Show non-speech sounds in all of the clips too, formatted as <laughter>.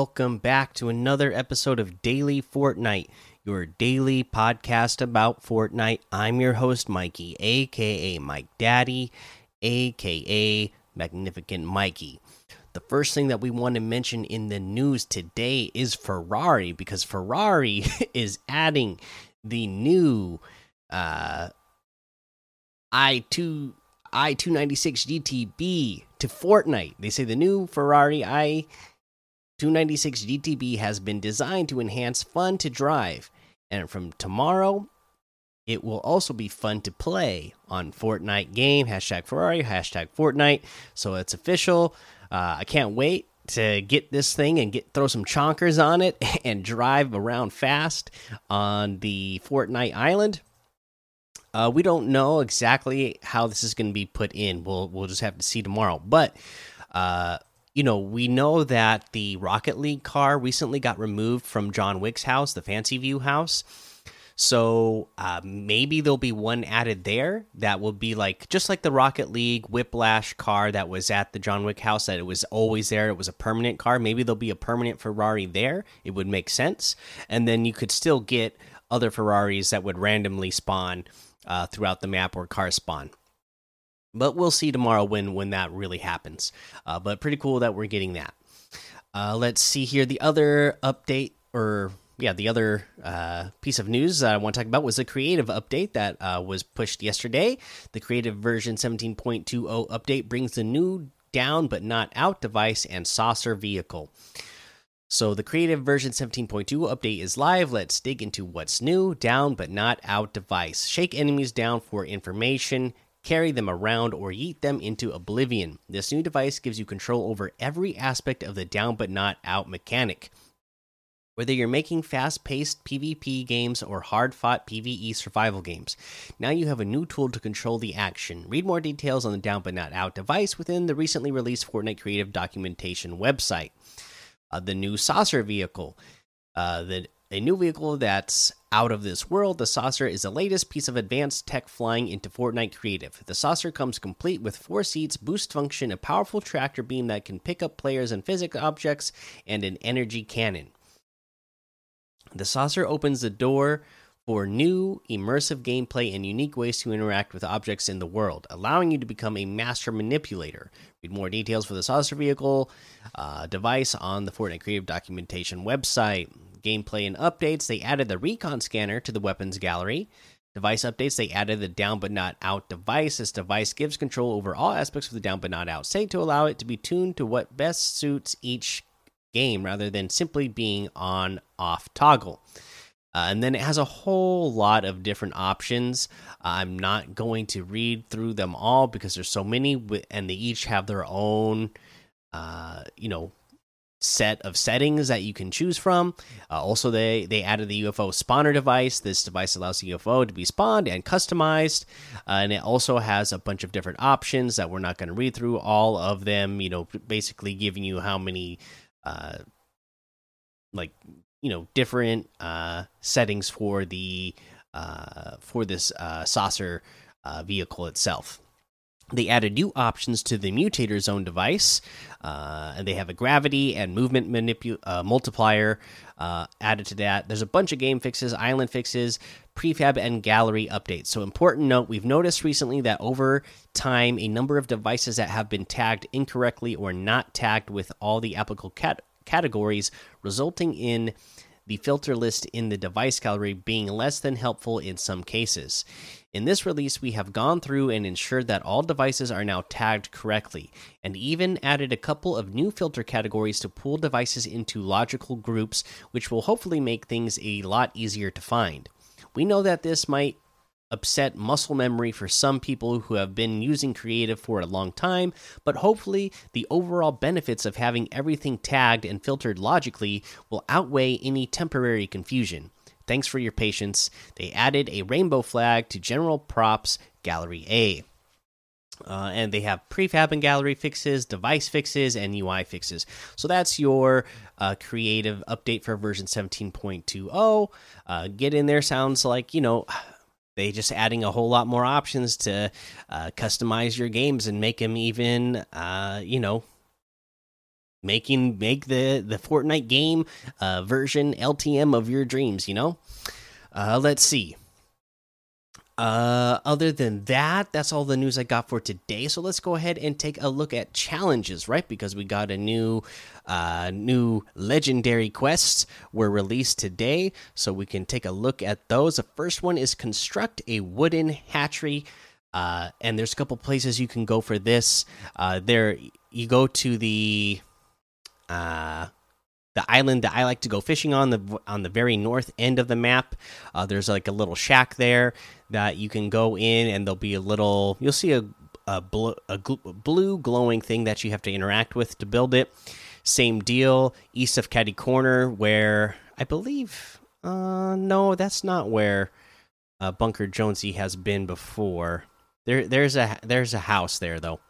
Welcome back to another episode of Daily Fortnite, your daily podcast about Fortnite. I'm your host, Mikey, aka Mike Daddy, aka Magnificent Mikey. The first thing that we want to mention in the news today is Ferrari, because Ferrari <laughs> is adding the new uh, i2 i296 GTB to Fortnite. They say the new Ferrari i 296 GTB has been designed to enhance fun to drive, and from tomorrow, it will also be fun to play on Fortnite game. Hashtag Ferrari, hashtag Fortnite. So it's official. Uh, I can't wait to get this thing and get throw some chonkers on it <laughs> and drive around fast on the Fortnite island. Uh, we don't know exactly how this is going to be put in. We'll we'll just have to see tomorrow. But uh, you know, we know that the Rocket League car recently got removed from John Wick's house, the Fancy View house. So uh, maybe there'll be one added there that will be like just like the Rocket League Whiplash car that was at the John Wick house that it was always there. It was a permanent car. Maybe there'll be a permanent Ferrari there. It would make sense, and then you could still get other Ferraris that would randomly spawn uh, throughout the map or car spawn but we'll see tomorrow when when that really happens. Uh, but pretty cool that we're getting that. Uh, let's see here. The other update, or yeah, the other uh, piece of news that I want to talk about was the creative update that uh, was pushed yesterday. The creative version 17.20 update brings the new down but not out device and saucer vehicle. So the creative version 17.2 update is live. Let's dig into what's new, down but not out device. Shake enemies down for information carry them around, or yeet them into oblivion. This new device gives you control over every aspect of the down but not out mechanic. Whether you're making fast paced PvP games or hard fought PvE survival games, now you have a new tool to control the action. Read more details on the down but not out device within the recently released Fortnite Creative Documentation website. Uh, the new Saucer vehicle. Uh, the a new vehicle that's out of this world, the Saucer is the latest piece of advanced tech flying into Fortnite Creative. The Saucer comes complete with four seats, boost function, a powerful tractor beam that can pick up players and physical objects, and an energy cannon. The Saucer opens the door for new, immersive gameplay and unique ways to interact with objects in the world, allowing you to become a master manipulator. Read more details for the Saucer vehicle uh, device on the Fortnite Creative Documentation website gameplay and updates, they added the recon scanner to the weapons gallery. Device updates, they added the down but not out device. This device gives control over all aspects of the down but not out state to allow it to be tuned to what best suits each game rather than simply being on off toggle. Uh, and then it has a whole lot of different options. I'm not going to read through them all because there's so many, and they each have their own, uh, you know, set of settings that you can choose from. Uh, also, they they added the UFO spawner device. This device allows the UFO to be spawned and customized, uh, and it also has a bunch of different options that we're not going to read through all of them. You know, basically giving you how many, uh, like you know, different uh, settings for the uh, for this uh, saucer uh, vehicle itself. They added new options to the mutator zone device, uh, and they have a gravity and movement uh, multiplier uh, added to that. There's a bunch of game fixes, island fixes, prefab, and gallery updates. So, important note we've noticed recently that over time, a number of devices that have been tagged incorrectly or not tagged with all the applicable cat categories, resulting in the filter list in the device gallery being less than helpful in some cases. In this release, we have gone through and ensured that all devices are now tagged correctly, and even added a couple of new filter categories to pull devices into logical groups, which will hopefully make things a lot easier to find. We know that this might upset muscle memory for some people who have been using creative for a long time, but hopefully the overall benefits of having everything tagged and filtered logically will outweigh any temporary confusion. Thanks for your patience. They added a rainbow flag to General Props Gallery A. Uh, and they have prefab and gallery fixes, device fixes, and UI fixes. So that's your uh, creative update for version 17.20. Uh, get in there sounds like, you know, they just adding a whole lot more options to uh, customize your games and make them even, uh, you know, making make the the Fortnite game uh, version LTM of your dreams. You know, uh, let's see. Uh, other than that, that's all the news I got for today. So let's go ahead and take a look at challenges, right? Because we got a new, uh, new legendary quests were released today, so we can take a look at those. The first one is construct a wooden hatchery. Uh, and there's a couple places you can go for this. Uh, there you go to the uh the island that I like to go fishing on the on the very north end of the map. Uh, there's like a little shack there that you can go in, and there'll be a little. You'll see a a, bl a blue glowing thing that you have to interact with to build it. Same deal east of Catty Corner, where I believe. Uh, no, that's not where uh, Bunker Jonesy has been before. There, there's a there's a house there though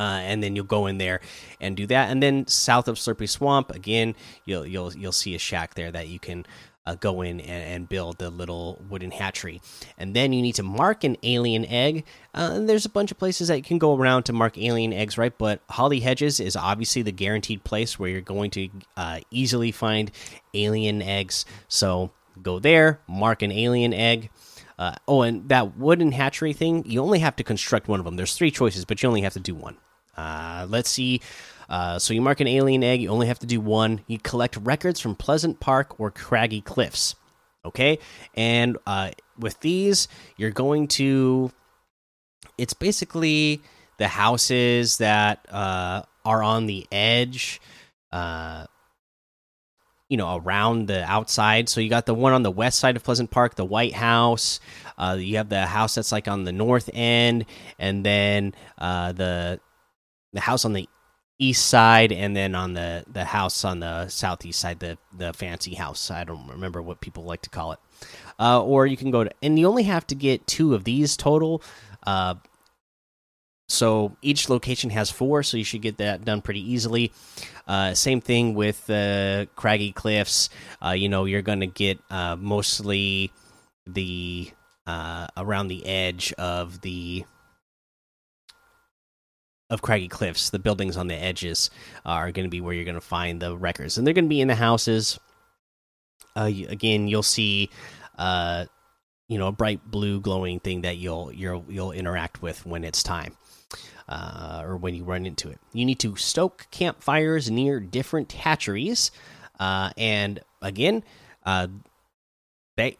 uh, and then you'll go in there and do that. And then south of Slurpy Swamp, again, you'll you'll you'll see a shack there that you can uh, go in and, and, build the little wooden hatchery. And then you need to mark an alien egg. Uh, and there's a bunch of places that you can go around to mark alien eggs, right? But Holly Hedges is obviously the guaranteed place where you're going to uh, easily find alien eggs. So go there, mark an alien egg. Uh, oh, and that wooden hatchery thing, you only have to construct one of them. There's three choices, but you only have to do one. Uh, let's see. Uh, so you mark an alien egg. You only have to do one. You collect records from Pleasant Park or Craggy Cliffs. Okay, and uh, with these, you're going to. It's basically the houses that uh, are on the edge. Uh, you know around the outside so you got the one on the west side of pleasant park the white house uh, you have the house that's like on the north end and then uh, the the house on the east side and then on the the house on the southeast side the the fancy house. I don't remember what people like to call it. Uh, or you can go to and you only have to get two of these total. Uh, so each location has four so you should get that done pretty easily. Uh, same thing with the craggy cliffs. Uh, you know you're gonna get uh, mostly the uh, around the edge of the of craggy cliffs the buildings on the edges are going to be where you're going to find the records and they're going to be in the houses. Uh, again you'll see uh, you know a bright blue glowing thing that you'll you'll you'll interact with when it's time uh, or when you run into it. You need to stoke campfires near different hatcheries uh, and again uh,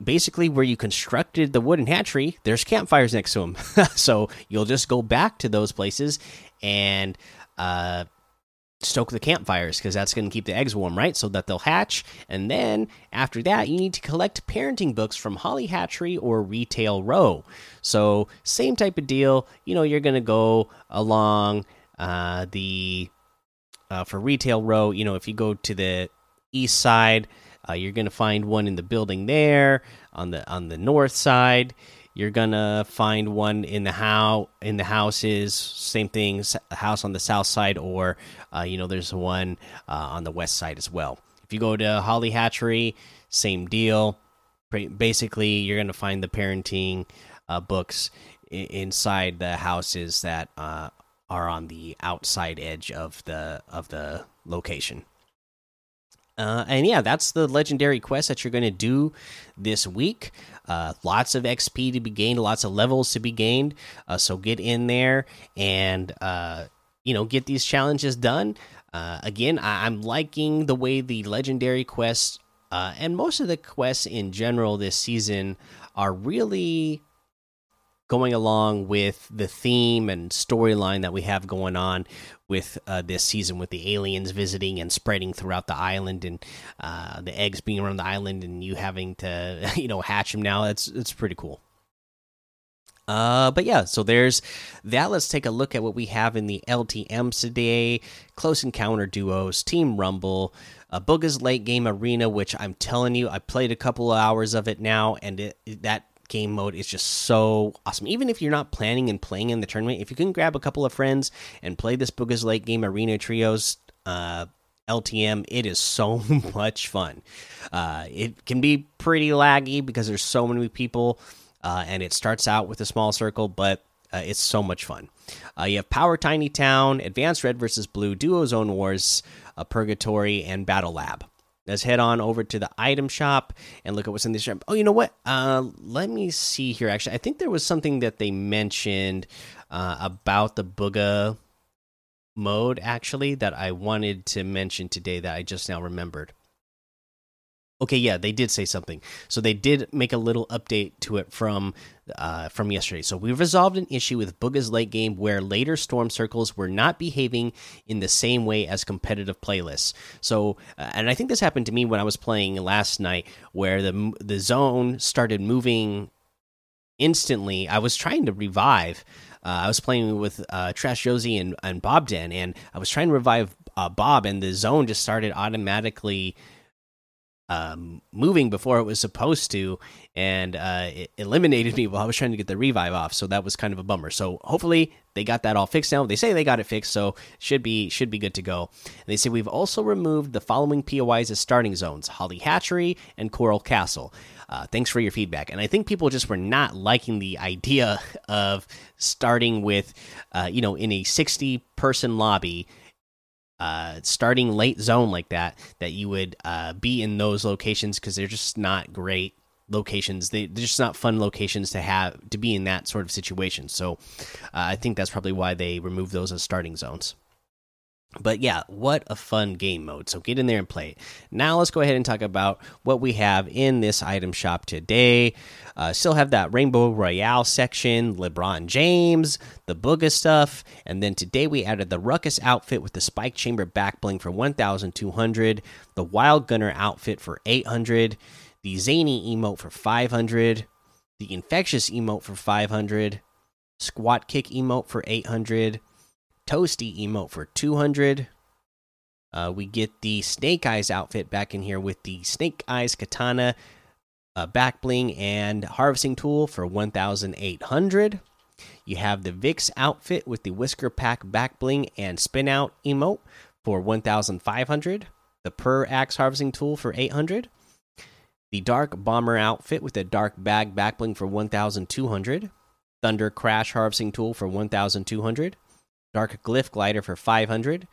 basically where you constructed the wooden hatchery there's campfires next to them <laughs> so you'll just go back to those places and uh, stoke the campfires because that's going to keep the eggs warm, right? So that they'll hatch. And then after that, you need to collect parenting books from Holly Hatchery or Retail Row. So, same type of deal. You know, you're going to go along uh, the. Uh, for Retail Row, you know, if you go to the east side, uh, you're going to find one in the building there. On the on the north side, you're gonna find one in the how in the houses. Same thing, house on the south side, or uh, you know, there's one uh, on the west side as well. If you go to Holly Hatchery, same deal. Basically, you're gonna find the parenting uh, books inside the houses that uh, are on the outside edge of the of the location. Uh, and yeah, that's the legendary quest that you're going to do this week. Uh, lots of XP to be gained, lots of levels to be gained. Uh, so get in there and uh, you know get these challenges done. Uh, again, I am liking the way the legendary quests uh, and most of the quests in general this season are really going along with the theme and storyline that we have going on with uh, this season with the aliens visiting and spreading throughout the island and uh, the eggs being around the island and you having to <laughs> you know hatch them now it's it's pretty cool uh, but yeah, so there's that. Let's take a look at what we have in the LTMs today. Close Encounter Duos, Team Rumble, uh, Bugha's Late Game Arena, which I'm telling you, I played a couple of hours of it now, and it, that game mode is just so awesome. Even if you're not planning and playing in the tournament, if you can grab a couple of friends and play this Bugha's Late Game Arena Trios uh, LTM, it is so <laughs> much fun. Uh, it can be pretty laggy because there's so many people, uh, and it starts out with a small circle, but Uh, it's so much fun. Uh, you have Power Tiny Town, Advanced Red versus Blue, Duo Zone Wars, uh, Purgatory, and Battle Lab. Let's head on over to the item shop and look at what's in this shop. Oh, you know what? Uh, let me see here. Actually, I think there was something that they mentioned uh, about the Bugha mode, actually, that I wanted to mention today that I just now remembered. Okay, yeah, they did say something. So they did make a little update to it from uh, from yesterday. So we resolved an issue with Bugha's late game where later storm circles were not behaving in the same way as competitive playlists. So, uh, and I think this happened to me when I was playing last night, where the the zone started moving instantly. I was trying to revive. Uh, I was playing with uh, Trash Josie and, and Bob Den, and I was trying to revive uh, Bob, and the zone just started automatically um, moving before it was supposed to, and uh, it eliminated me while I was trying to get the revive off. So that was kind of a bummer. So hopefully they got that all fixed now. They say they got it fixed, so should be should be good to go. And they say we've also removed the following POIs as starting zones: Holly Hatchery and Coral Castle. Uh, thanks for your feedback. And I think people just were not liking the idea <laughs> of starting with, uh, you know, in a 60 person lobby uh, starting late zone like that, that you would uh, be in those locations because they're just not great locations. They, are just not fun locations to have to be in that sort of situation. So uh, I think that's probably why they removed those as starting zones. But yeah, what a fun game mode. So get in there and play it. Now let's go ahead and talk about what we have in this item shop today. Uh, still have that Rainbow Royale section, LeBron James, the Bugha stuff, and then today we added the Ruckus outfit with the Spike Chamber back bling for 1,200, the Wild Gunner outfit for 800, the Zany emote for 500, the Infectious emote for 500, Squat Kick emote for 800 Toasty emote for 200. Uh, we get the Snake Eyes outfit back in here with the Snake Eyes Katana uh, back bling and harvesting tool for 1,800. You have the Vix outfit with the Whisker Pack back bling and spin out emote for 1,500. The Per Axe harvesting tool for 800. The Dark Bomber outfit with the Dark Bag back bling for 1,200. Thunder Crash harvesting tool for 1,200. Dark Glyph Glider for 500.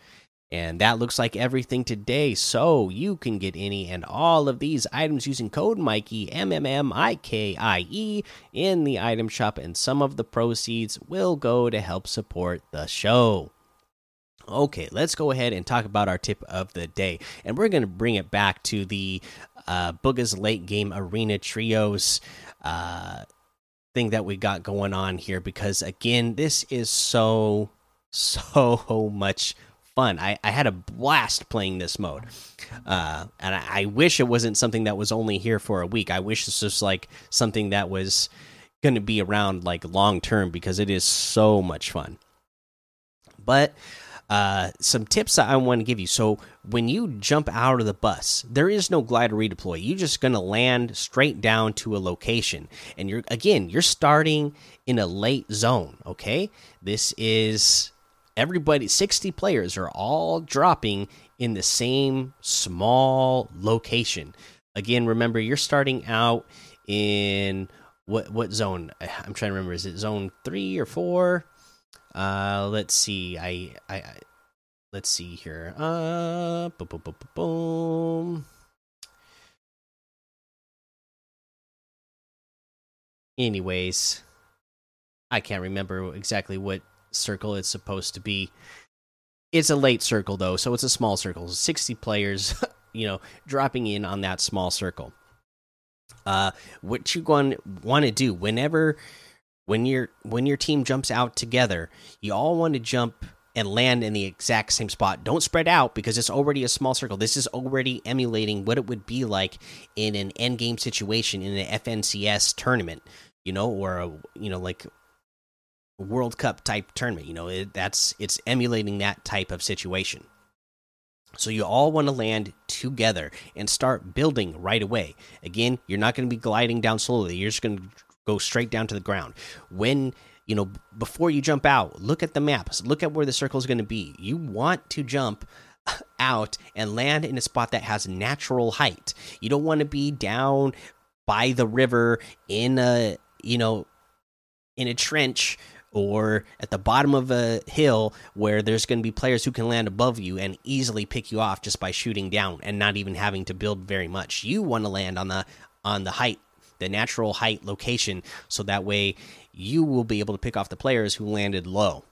And that looks like everything today. So you can get any and all of these items using code Mikey, M M M I K I E, in the item shop, and some of the proceeds will go to help support the show. Okay, let's go ahead and talk about our tip of the day. And we're going to bring it back to the uh, Bugha's late game arena trios uh, thing that we got going on here because, again, this is so so <laughs> much fun. I, I had a blast playing this mode. Uh, and I, I, wish it wasn't something that was only here for a week. I wish this was like something that was going to be around like long term because it is so much fun. But uh, some tips that I want to give you. So when you jump out of the bus, there is no glider redeploy. You're just going to land straight down to a location, and you're again you're starting in a late zone. Okay, this is everybody 60 players are all dropping in the same small location. Again remember you're starting out in what what zone? I'm trying to remember. Is it zone 3 or 4 uh let's see. I i, I let's see here. Uh boom, boom, boom, boom. anyways i can't remember exactly what circle it's supposed to be. It's a late circle though, so it's a small circle. 60 players, <laughs> you know, dropping in on that small circle. Uh what you going want to do whenever when your when your team jumps out together, you all want to jump and land in the exact same spot. Don't spread out because it's already a small circle. This is already emulating what it would be like in an end game situation in an FNCS tournament, you know, or a, you know like World Cup type tournament. You know, it, that's it's emulating that type of situation. So you all want to land together and start building right away. Again, you're not going to be gliding down slowly. You're just going to go straight down to the ground. When you know before you jump out, look at the maps. Look at where the circle is going to be. You want to jump <laughs> out and land in a spot that has natural height. You don't want to be down by the river in a you know in a trench or at the bottom of a hill where there's going to be players who can land above you and easily pick you off just by shooting down and not even having to build very much. You want to land on the on the height, the natural height location so that way you will be able to pick off the players who landed low.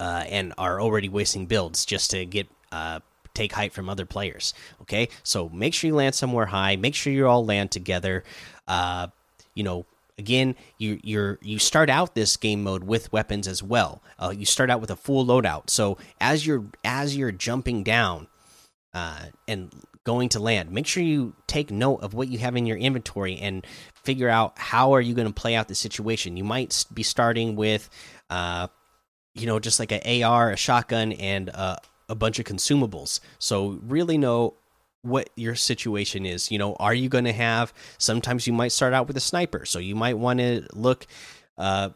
Uh, and are already wasting builds just to get uh, take height from other players. Okay, so make sure you land somewhere high. Make sure you all land together. Uh, you know, again you you're you start out this game mode with weapons as well. Uh, you start out with a full loadout. So as you're as you're jumping down uh, and going to land make sure you take note of what you have in your inventory and figure out how are you going to play out the situation. You might be starting with uh, you know just like an ar a shotgun and uh, a bunch of consumables. So really know what your situation is. You know, are you going to have? Sometimes you might start out with a sniper, so you might want to look uh,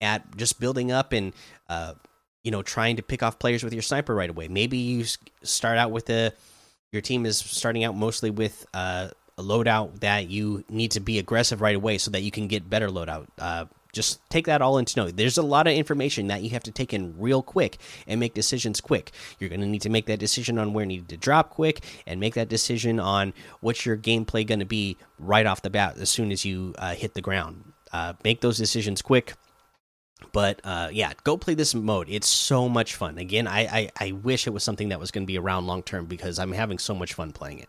at just building up and uh, you know trying to pick off players with your sniper right away. Maybe you start out with a your team is starting out mostly with uh, a loadout that you need to be aggressive right away so that you can get better loadout. Just take that all into note. There's a lot of information that you have to take in real quick and make decisions quick. You're going to need to make that decision on where you need to drop quick and make that decision on what's your gameplay going to be right off the bat as soon as you uh, hit the ground. Uh, make those decisions quick. But uh, yeah, go play this mode. It's so much fun. Again, I, I, I wish it was something that was going to be around long term because I'm having so much fun playing it.